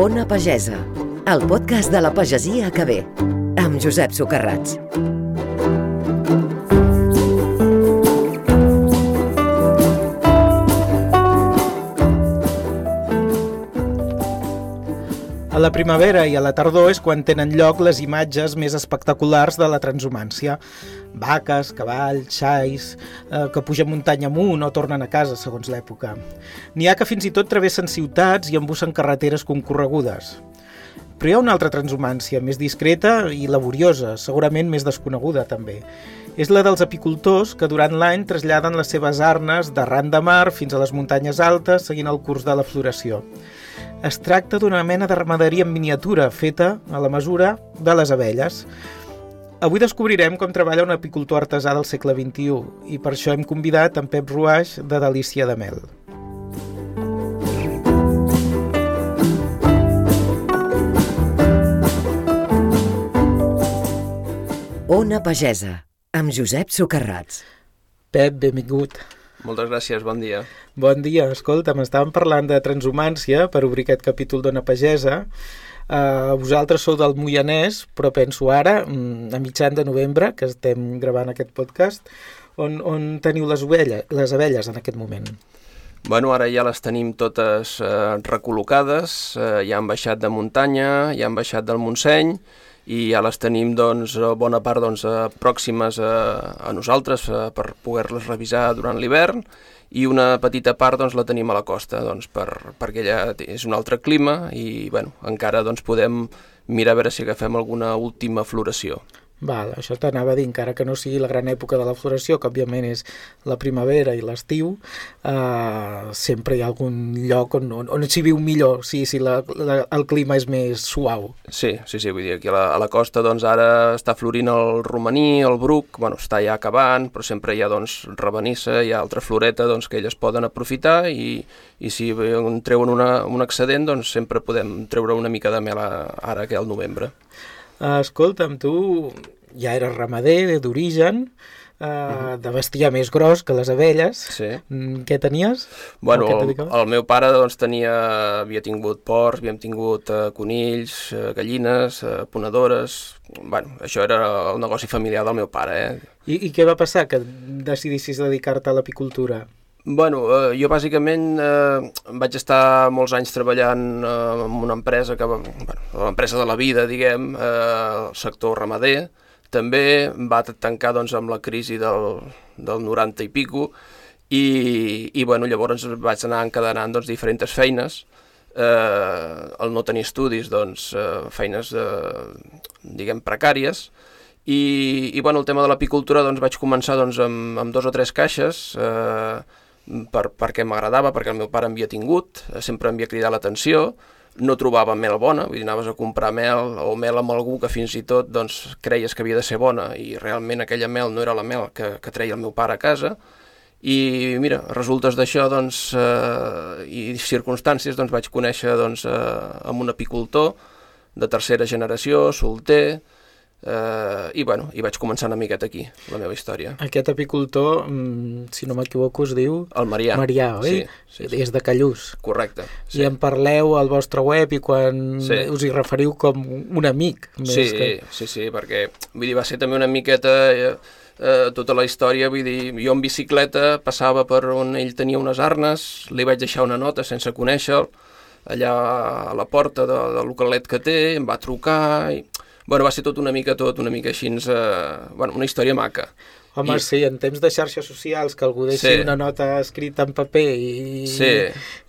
Ona Pagesa, el podcast de la pagesia que ve, amb Josep Socarrats. La primavera i a la tardor és quan tenen lloc les imatges més espectaculars de la transhumància. Vaques, cavalls, xais, eh, que pugen muntanya amunt o tornen a casa, segons l'època. N'hi ha que fins i tot travessen ciutats i embussen carreteres concorregudes. Però hi ha una altra transhumància, més discreta i laboriosa, segurament més desconeguda també. És la dels apicultors que durant l'any traslladen les seves arnes d'arran de mar fins a les muntanyes altes seguint el curs de la floració. Es tracta d'una mena de ramaderia en miniatura feta a la mesura de les abelles. Avui descobrirem com treballa un apicultor artesà del segle XXI i per això hem convidat en Pep Ruaix de Delícia de Mel. Ona Pagesa, amb Josep Socarrats. Pep, benvingut. Moltes gràcies, bon dia. Bon dia, escolta, m'estàvem parlant de transhumància per obrir aquest capítol d'Ona Pagesa. Uh, vosaltres sou del Moianès, però penso ara, mm, a mitjan de novembre, que estem gravant aquest podcast, on, on teniu les, ovelles, les abelles en aquest moment? Bueno, ara ja les tenim totes eh, recol·locades, eh, ja han baixat de muntanya, ja han baixat del Montseny, i ja les tenim doncs, bona part doncs, pròximes a, a nosaltres per poder-les revisar durant l'hivern i una petita part doncs, la tenim a la costa doncs, per, perquè allà és un altre clima i bueno, encara doncs, podem mirar a veure si agafem alguna última floració. Val, això t'anava a dir, encara que no sigui la gran època de la floració, que òbviament és la primavera i l'estiu, eh, sempre hi ha algun lloc on, on, on s'hi viu millor, si, si la, la, el clima és més suau. Sí, sí, sí, vull dir, aquí a la, a la costa doncs ara està florint el romaní, el bruc, bueno, està ja acabant, però sempre hi ha doncs rebenissa, hi ha altra floreta doncs, que elles poden aprofitar i, i si treuen una, un excedent doncs sempre podem treure una mica de mel ara que al novembre. Uh, escolta'm, tu ja eres ramader d'origen, uh, uh -huh. de bestiar més gros que les abelles. Sí. Mm, què tenies? Bueno, el, el meu pare doncs, tenia, havia tingut porcs, havíem tingut uh, conills, uh, gallines, uh, ponedores... Bueno, això era el negoci familiar del meu pare, eh? I, I què va passar que decidissis dedicar-te a l'apicultura? Bueno, eh, jo bàsicament eh, vaig estar molts anys treballant eh, en una empresa que, bueno, l'empresa de la vida, diguem, eh, el sector ramader, també va tancar doncs, amb la crisi del, del 90 i pico, i, i bueno, llavors vaig anar encadenant doncs, diferents feines, eh, el no tenir estudis, doncs, eh, feines, eh, diguem, precàries, i, i bueno, el tema de l'apicultura doncs, vaig començar doncs, amb, amb dos o tres caixes, eh, per, perquè m'agradava, perquè el meu pare havia tingut, sempre em havia cridat l'atenció, no trobava mel bona, vull dir, anaves a comprar mel o mel amb algú que fins i tot doncs, creies que havia de ser bona i realment aquella mel no era la mel que, que treia el meu pare a casa. I mira, resultes d'això doncs, eh, i circumstàncies doncs, vaig conèixer doncs, eh, amb un apicultor de tercera generació, solter, Uh, i bueno, i vaig començar una miqueta aquí, la meva història. Aquest apicultor, mm, si no m'equivoco, es diu... El Marià. Marià, oi? Sí, sí, sí. És de Callús. Correcte. Sí. I en parleu al vostre web i quan sí. us hi referiu com un amic. Més sí, que... sí, sí, perquè vull dir, va ser també una miqueta... Eh, eh, tota la història, vull dir, jo en bicicleta passava per on ell tenia unes arnes, li vaig deixar una nota sense conèixer-lo, allà a la porta de, del localet que té, em va trucar i bueno, va ser tot una mica tot, una mica així, eh, bueno, una història maca. Home, I... sí, en temps de xarxes socials, que algú deixi sí. una nota escrita en paper i, sí.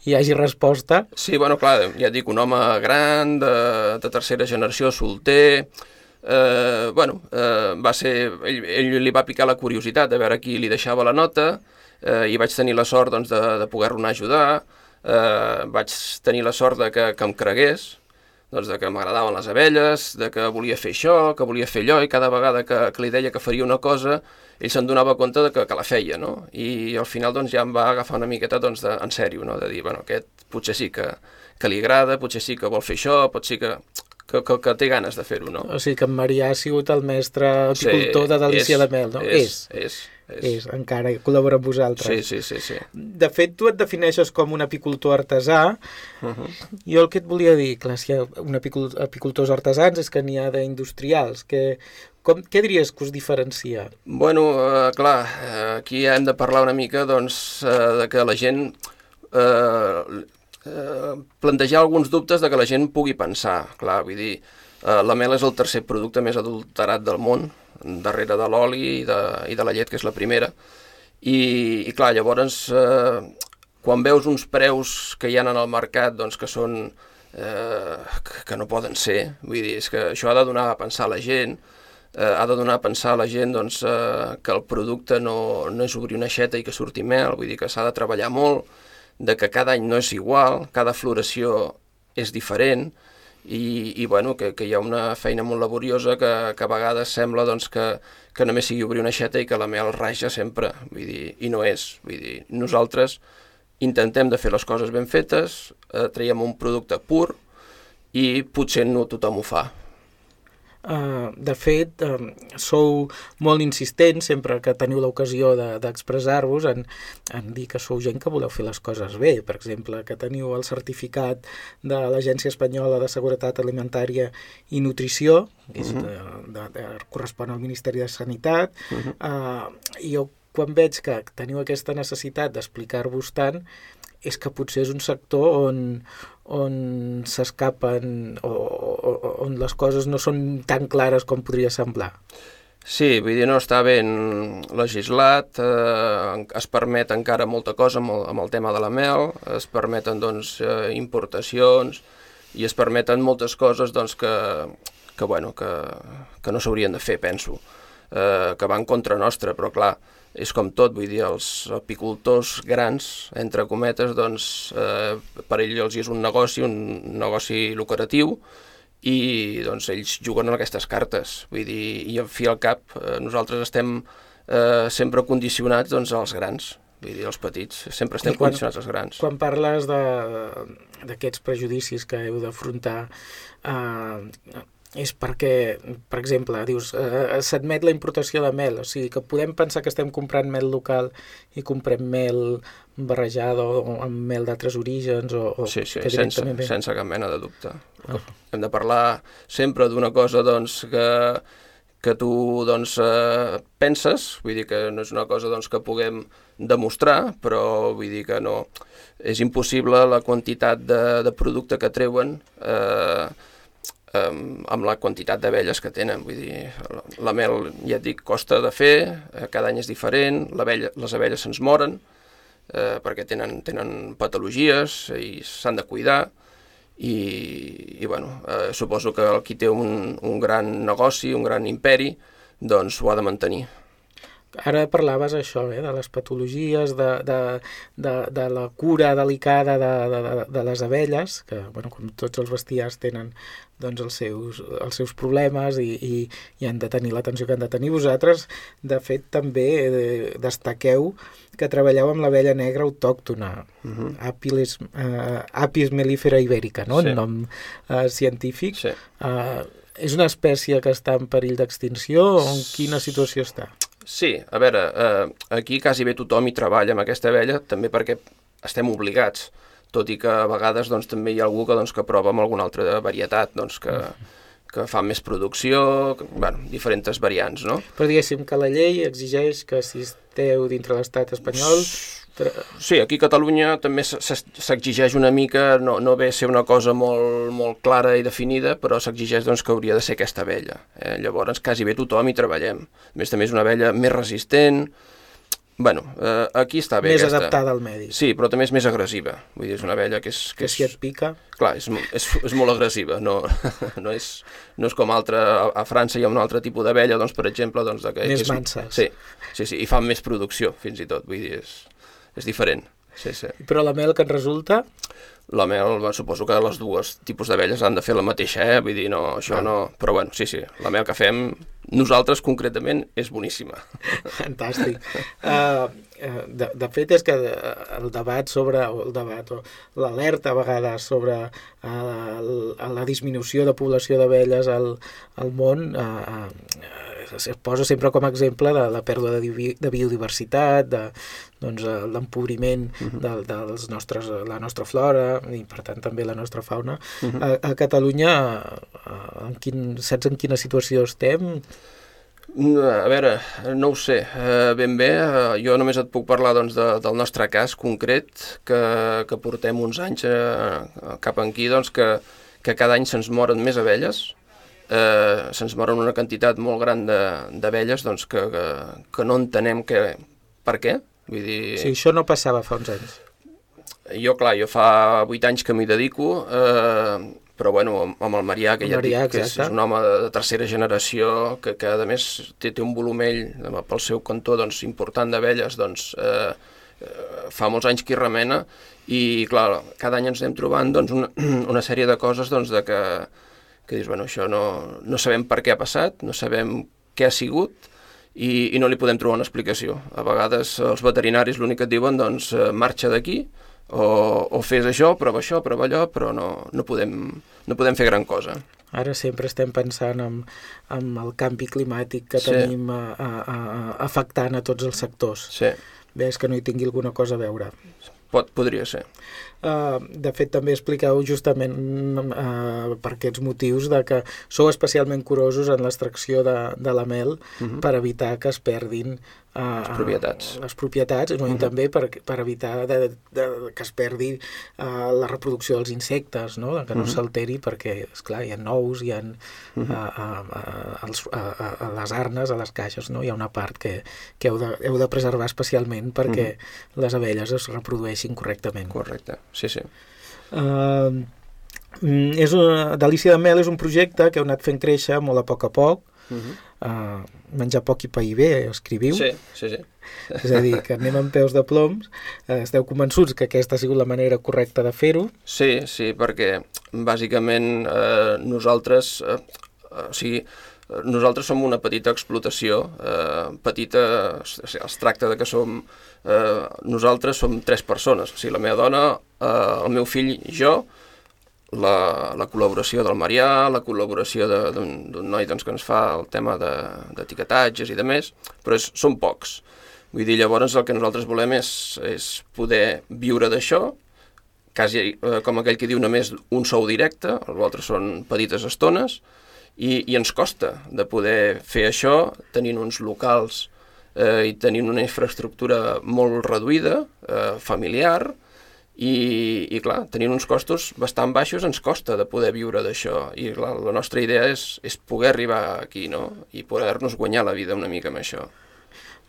i hi hagi resposta... Sí, bueno, clar, ja et dic, un home gran, de, de tercera generació, solter... Eh, bueno, eh, va ser... Ell, ell li va picar la curiositat de veure qui li deixava la nota eh, i vaig tenir la sort doncs, de, de poder-lo anar a ajudar. Eh, vaig tenir la sort de que, que em cregués, doncs, de que m'agradaven les abelles, de que volia fer això, que volia fer allò, i cada vegada que, que li deia que faria una cosa, ell se'n donava compte de que, que la feia, no? I al final doncs, ja em va agafar una miqueta doncs, de, en sèrio, no? de dir, bueno, aquest potser sí que, que li agrada, potser sí que vol fer això, pot sí que, que, que, que té ganes de fer-ho, no? O sigui que en Marià ha sigut el mestre apicultor sí, de Delícia és, de Mel, no? És, és, és, és, és encara col·labora amb vosaltres. Sí, sí, sí, sí. De fet, tu et defineixes com un apicultor artesà. Uh -huh. Jo el que et volia dir, clar, si hi ha un apicul apicultors artesans és que n'hi ha d'industrials. Que, com, què diries que us diferencia? Bueno, eh, clar, eh, aquí hem de parlar una mica doncs, eh, de que la gent... Eh, eh, plantejar alguns dubtes de que la gent pugui pensar. Clar, vull dir, eh, la mel és el tercer producte més adulterat del món, darrere de l'oli i, de, i de la llet, que és la primera. I, i clar, llavors, eh, quan veus uns preus que hi ha en el mercat doncs, que són... Eh, que no poden ser, vull dir, és que això ha de donar a pensar a la gent, eh, ha de donar a pensar a la gent doncs, eh, que el producte no, no és obrir una aixeta i que surti mel, vull dir que s'ha de treballar molt, de que cada any no és igual, cada floració és diferent i, i bueno, que, que hi ha una feina molt laboriosa que, que a vegades sembla doncs, que, que només sigui obrir una aixeta i que la mel raja sempre, vull dir, i no és. Vull dir, nosaltres intentem de fer les coses ben fetes, eh, traiem un producte pur i potser no tothom ho fa, Uh, de fet, uh, sou molt insistents sempre que teniu l'ocasió d'expressar-vos de, en, en dir que sou gent que voleu fer les coses bé. Per exemple, que teniu el certificat de l'Agència Espanyola de Seguretat Alimentària i Nutrició, que és, uh -huh. de, de, de, correspon al Ministeri de Sanitat, uh -huh. uh, i jo quan veig que teniu aquesta necessitat d'explicar-vos tant, és que potser és un sector on, on s'escapen o, o, on les coses no són tan clares com podria semblar. Sí, vull dir, no està ben legislat, eh, es permet encara molta cosa amb el, amb el tema de la mel, es permeten doncs, eh, importacions i es permeten moltes coses doncs, que, que, bueno, que, que no s'haurien de fer, penso, eh, que van contra nostra, però clar, és com tot, vull dir, els apicultors grans, entre cometes, doncs eh, per ells és un negoci, un negoci lucratiu, i doncs ells juguen en aquestes cartes, vull dir, i en fi al cap eh, nosaltres estem eh, sempre condicionats doncs, als grans, vull dir, els petits, sempre estem quan, condicionats als grans. Quan parles d'aquests prejudicis que heu d'afrontar, eh, és perquè, per exemple, dius, eh, s'admet la importació de mel, o sigui que podem pensar que estem comprant mel local i comprem mel barrejada o amb mel d'altres orígens o, o sí, sí, sense, bé. sense cap mena de dubte. Ah. Hem de parlar sempre d'una cosa doncs, que, que tu doncs, eh, penses, vull dir que no és una cosa doncs, que puguem demostrar, però vull dir que no... És impossible la quantitat de, de producte que treuen eh, um, amb la quantitat d'abelles que tenen. Vull dir, la, la mel, ja et dic, costa de fer, eh, cada any és diferent, les abelles se'ns moren eh, perquè tenen, tenen patologies i s'han de cuidar i, i bueno, eh, suposo que el qui té un, un gran negoci, un gran imperi, doncs ho ha de mantenir. Ara parlaves això, eh, de les patologies, de, de, de, de la cura delicada de, de, de les abelles, que, bueno, com tots els bestiars tenen doncs, els, seus, els seus problemes i, i, i han de tenir l'atenció que han de tenir. Vosaltres, de fet, també eh, destaqueu que treballeu amb l'abella negra autòctona, uh mhm. -huh. Apiles, uh, Apis mellifera ibèrica, no? Sí. el nom uh, científic. Sí. Uh, és una espècie que està en perill d'extinció o en quina situació està? Sí, a veure, eh, aquí quasi bé tothom hi treballa amb aquesta abella, també perquè estem obligats, tot i que a vegades doncs, també hi ha algú que, doncs, que prova amb alguna altra varietat, doncs, que, que fa més producció, que, bueno, diferents variants, no? Però diguéssim que la llei exigeix que si esteu dintre l'estat espanyol Sí, aquí a Catalunya també s'exigeix una mica, no, no ve a ser una cosa molt, molt clara i definida, però s'exigeix doncs, que hauria de ser aquesta vella. Eh? Llavors, quasi bé tothom hi treballem. A més, també és una vella més resistent, Bueno, eh, aquí està bé Més aquesta. adaptada al medi. Sí, però també és més agressiva. Vull dir, és una vella que és... Que, que és... si et pica... Clar, és, és, és molt agressiva. No, no, és, no és com altra... A, a França hi ha un altre tipus d'abella, doncs, per exemple... Doncs, de que, més que és, manses. Sí, sí, sí, i fan més producció, fins i tot. Vull dir, és és diferent. Sí, sí. Però la mel que et resulta? La mel, suposo que les dues tipus d'abelles han de fer la mateixa, eh? Vull dir, no, això ah. no... Però bueno, sí, sí, la mel que fem nosaltres concretament és boníssima. Fantàstic. Uh, de, de fet és que el debat sobre, el debat, o l'alerta a vegades sobre uh, la disminució de població d'abelles al, al món uh, uh, es posa sempre com a exemple de la pèrdua de, de biodiversitat, de doncs, l'empobriment uh mhm. -huh. de, dels nostres, la nostra flora i per tant també la nostra fauna. Uh mhm. -huh. a, a Catalunya, en quin, saps en quina situació estem? A veure, no ho sé, uh, ben bé, uh, jo només et puc parlar doncs, de, del nostre cas concret, que, que portem uns anys uh, cap aquí, doncs, que, que cada any se'ns moren més abelles, eh, se'ns moren una quantitat molt gran d'abelles doncs, que, que, que no entenem que, per què. Vull dir... Sí, això no passava fa uns anys. Jo, clar, jo fa 8 anys que m'hi dedico, eh, però bueno, amb el Marià, que ja Marià, dic que és, és un home de tercera generació, que, que a més té, té un volumell pel seu cantó doncs, important d'abelles, doncs, eh, eh, fa molts anys que hi remena, i clar, cada any ens anem trobant doncs, una, una sèrie de coses doncs, de que, que dius, bueno, això no, no sabem per què ha passat, no sabem què ha sigut i, i no li podem trobar una explicació. A vegades els veterinaris l'únic que et diuen, doncs, eh, marxa d'aquí o, o fes això, prova això, prova allò, però no, no, podem, no podem fer gran cosa. Ara sempre estem pensant en, en el canvi climàtic que sí. tenim a, a, a, afectant a tots els sectors. Sí. És que no hi tingui alguna cosa a veure. Pot, podria ser. Uh, de fet, també expliqueu justament uh, per aquests motius de que sou especialment curosos en l'extracció de, de la mel uh mhm. -huh. per evitar que es perdin les propietats, les propietats no? uh -huh. mhm. també per, per evitar de, de, de, que es perdi uh, la reproducció dels insectes, no? que no uh mhm. -huh. s'alteri perquè, és clar hi ha nous, hi ha uh -huh. uh, uh, uh, els, uh, uh, les arnes, a les caixes, no? hi ha una part que, que heu, de, heu de preservar especialment perquè uh -huh. les abelles es reprodueixin correctament. Correcte, sí, sí. Uh, és una, Delícia de Mel és un projecte que heu anat fent créixer molt a poc a poc, uh -huh. uh, menjar poc i pair bé, escriviu. Sí, sí, sí. És a dir, que anem amb peus de ploms. Uh, esteu convençuts que aquesta ha sigut la manera correcta de fer-ho? Sí, sí, perquè bàsicament eh, nosaltres, eh, o sigui, nosaltres som una petita explotació, eh, petita, es tracta de que som, eh, nosaltres som tres persones, o sigui, la meva dona, eh, el meu fill, jo, la, la col·laboració del Marià, la col·laboració d'un noi doncs, que ens fa el tema d'etiquetatges de, i de més, però és, són pocs. Vull dir, llavors el que nosaltres volem és, és poder viure d'això, quasi eh, com aquell que diu només un sou directe, els altres són petites estones, i, i ens costa de poder fer això tenint uns locals eh, i tenint una infraestructura molt reduïda, eh, familiar, i, i clar, tenint uns costos bastant baixos ens costa de poder viure d'això i clar, la nostra idea és, és poder arribar aquí no? i poder-nos guanyar la vida una mica amb això.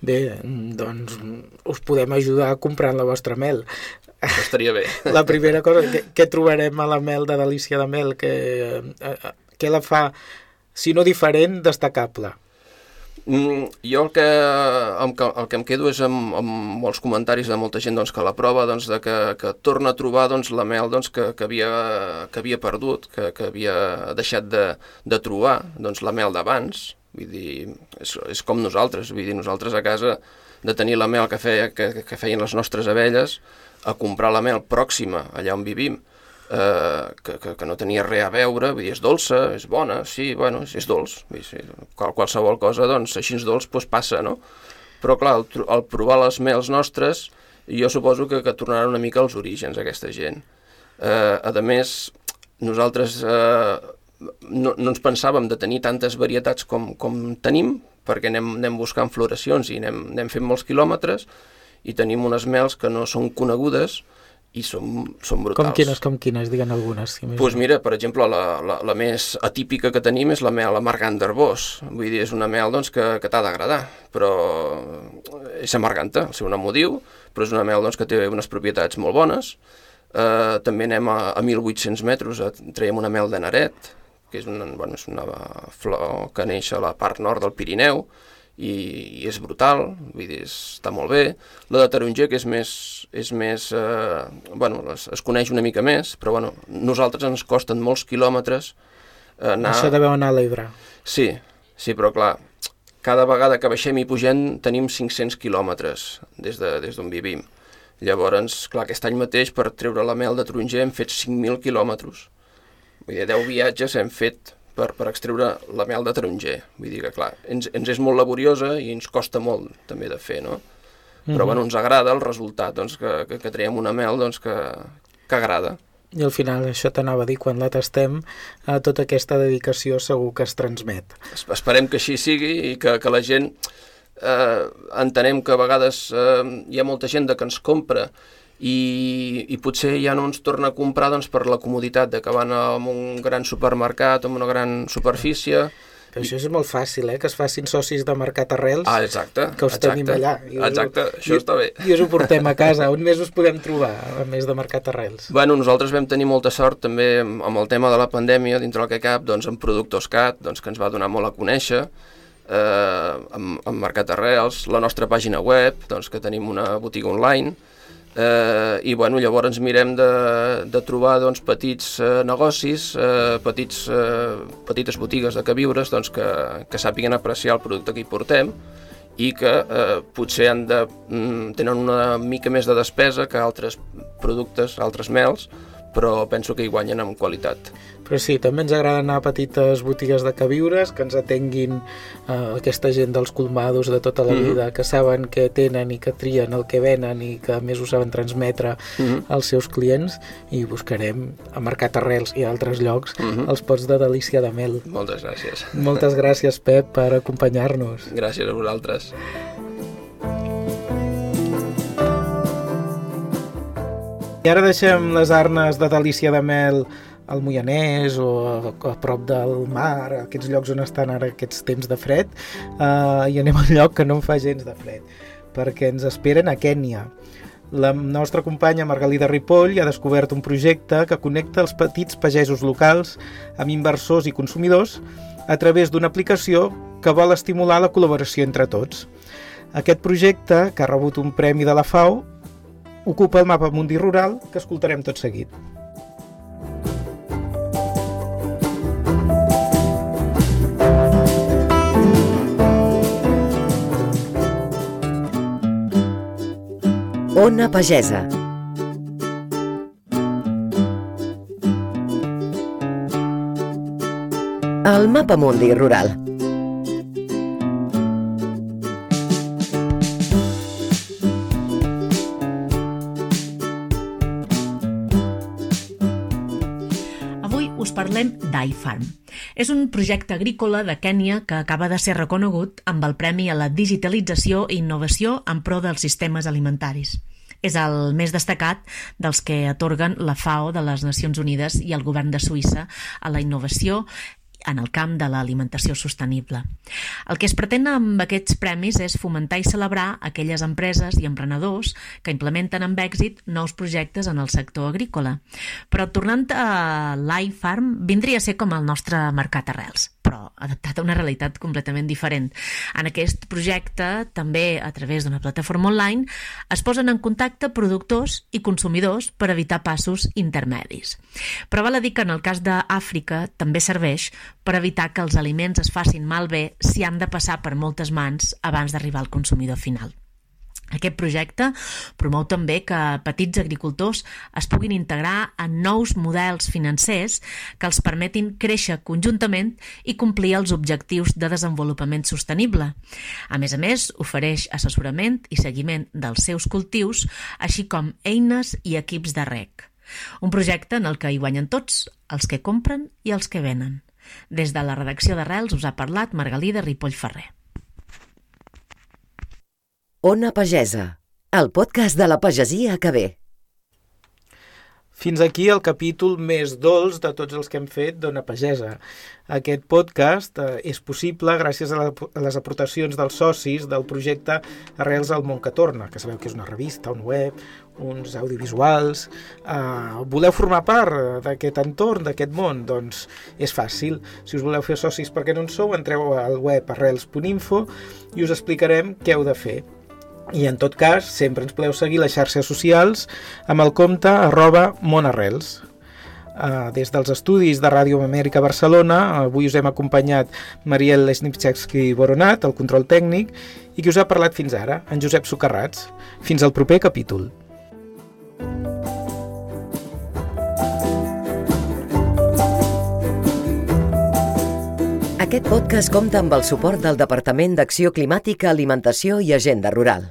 Bé, doncs us podem ajudar comprant la vostra mel. Estaria bé. La primera cosa, què, què trobarem a la mel de Delícia de Mel? Que, eh, eh què la fa, si no diferent, destacable? Mm, jo el que, el, que, el que em quedo és amb, amb molts comentaris de molta gent doncs, que la prova doncs, de que, que torna a trobar doncs, la mel doncs, que, que, havia, que havia perdut, que, que havia deixat de, de trobar doncs, la mel d'abans. Vull dir, és, és com nosaltres, vull dir, nosaltres a casa de tenir la mel que, feia, que, que feien les nostres abelles, a comprar la mel pròxima allà on vivim, eh, que, que, que no tenia res a veure, vull dir, és dolça, és bona, sí, bueno, és, és dolç, dir, sí, qual, qualsevol cosa, doncs, així dolç, doncs passa, no? Però, clar, al, al provar les mels nostres, jo suposo que, que tornaran una mica als orígens, aquesta gent. Eh, a més, nosaltres eh, no, no ens pensàvem de tenir tantes varietats com, com tenim, perquè anem, anem buscant floracions i anem, anem fent molts quilòmetres, i tenim unes mels que no són conegudes, i són, són brutals. Com quines, com quines, diguen algunes. Doncs pues mira, per exemple, la, la, la més atípica que tenim és la mel amargant d'arbós. Vull dir, és una mel doncs, que, que t'ha d'agradar, però és amarganta, el seu nom ho diu, però és una mel doncs, que té unes propietats molt bones. Uh, també anem a, a 1.800 metres, a, traiem una mel de naret, que és una, bueno, és una flor que neix a la part nord del Pirineu, i, i és brutal, vull dir, està molt bé. La de taronger, que és més, és més eh, bueno, es, es coneix una mica més, però bueno, nosaltres ens costen molts quilòmetres anar... Això deveu anar a l'Ebre. Sí, sí, però clar, cada vegada que baixem i pugem tenim 500 quilòmetres des d'on de, des vivim. Llavors, clar, aquest any mateix per treure la mel de taronger hem fet 5.000 quilòmetres. Vull dir, 10 viatges hem fet per, per extreure la mel de taronger. Vull dir que, clar, ens, ens és molt laboriosa i ens costa molt també de fer, no? Però, mm -hmm. bueno, ens agrada el resultat, doncs, que, que, que traiem una mel, doncs, que, que agrada. I al final, això t'anava a dir, quan la tastem, eh, tota aquesta dedicació segur que es transmet. Esperem que així sigui i que, que la gent eh, entenem que a vegades eh, hi ha molta gent de que ens compra i, i potser ja no ens torna a comprar doncs, per la comoditat de que van a un gran supermercat, amb una gran superfície... Però això és molt fàcil, eh? que es facin socis de Mercat Arrels, ah, exacte, que us exacte, tenim allà. I exacte, us, això i, està bé. I us ho portem a casa. On més us podem trobar, a més de Mercat Arrels? Bueno, nosaltres vam tenir molta sort també amb el tema de la pandèmia, dintre del que cap, doncs, amb Productos Cat, doncs, que ens va donar molt a conèixer, eh, amb, amb Mercat Arrels, la nostra pàgina web, doncs, que tenim una botiga online, eh, i bueno, llavors mirem de, de trobar doncs, petits eh, negocis, eh, petits, eh, petites botigues de queviures doncs, que, que sàpiguen apreciar el producte que hi portem i que eh, potser han de, mm, tenen una mica més de despesa que altres productes, altres mels, però penso que hi guanyen amb qualitat. Però sí, també ens agrada anar a petites botigues de queviures, que ens atenguin eh, aquesta gent dels colmados de tota la mm -hmm. vida, que saben què tenen i que trien el que venen i que a més ho saben transmetre mm -hmm. als seus clients i buscarem a Mercat Arrels i a altres llocs mm -hmm. els pots de delícia de mel. Moltes gràcies. Moltes gràcies, Pep, per acompanyar-nos. Gràcies a vosaltres. I ara deixem les arnes de delícia de mel al Moianès o a, a prop del mar, aquests llocs on estan ara aquests temps de fred, uh, i anem a un lloc que no en fa gens de fred, perquè ens esperen a Kènia. La nostra companya Margalida Ripoll ha descobert un projecte que connecta els petits pagesos locals amb inversors i consumidors a través d'una aplicació que vol estimular la col·laboració entre tots. Aquest projecte, que ha rebut un premi de la FAO, ocupa el mapa mundi rural que escoltarem tot seguit. Ona Pagesa. El mapa mundi rural. parlem d'iFarm. És un projecte agrícola de Kènia que acaba de ser reconegut amb el Premi a la Digitalització i Innovació en pro dels sistemes alimentaris. És el més destacat dels que atorguen la FAO de les Nacions Unides i el govern de Suïssa a la innovació en el camp de l'alimentació sostenible. El que es pretén amb aquests premis és fomentar i celebrar aquelles empreses i emprenedors que implementen amb èxit nous projectes en el sector agrícola. Però tornant a l'iFarm, vindria a ser com el nostre mercat arrels, adaptat a una realitat completament diferent. En aquest projecte, també a través d'una plataforma online, es posen en contacte productors i consumidors per evitar passos intermedis. Però val a dir que en el cas d'Àfrica també serveix per evitar que els aliments es facin malbé si han de passar per moltes mans abans d'arribar al consumidor final. Aquest projecte promou també que petits agricultors es puguin integrar en nous models financers que els permetin créixer conjuntament i complir els objectius de desenvolupament sostenible. A més a més, ofereix assessorament i seguiment dels seus cultius, així com eines i equips de rec. Un projecte en el que hi guanyen tots, els que compren i els que venen. Des de la redacció d'Arrels us ha parlat Margalida Ripoll Ferrer. Ona Pagesa, el podcast de la pagesia que ve. Fins aquí el capítol més dolç de tots els que hem fet d'Ona Pagesa. Aquest podcast eh, és possible gràcies a, les aportacions dels socis del projecte Arrels al món que torna, que sabeu que és una revista, un web, uns audiovisuals. Eh, voleu formar part d'aquest entorn, d'aquest món? Doncs és fàcil. Si us voleu fer socis perquè no en sou, entreu al web arrels.info i us explicarem què heu de fer. I en tot cas, sempre ens podeu seguir les xarxes socials amb el compte arroba monarrels. Uh, des dels estudis de Ràdio Amèrica Barcelona, avui us hem acompanyat Mariel Lesnipchevski-Boronat, el control tècnic, i qui us ha parlat fins ara, en Josep Socarrats. Fins al proper capítol. Aquest podcast compta amb el suport del Departament d'Acció Climàtica, Alimentació i Agenda Rural.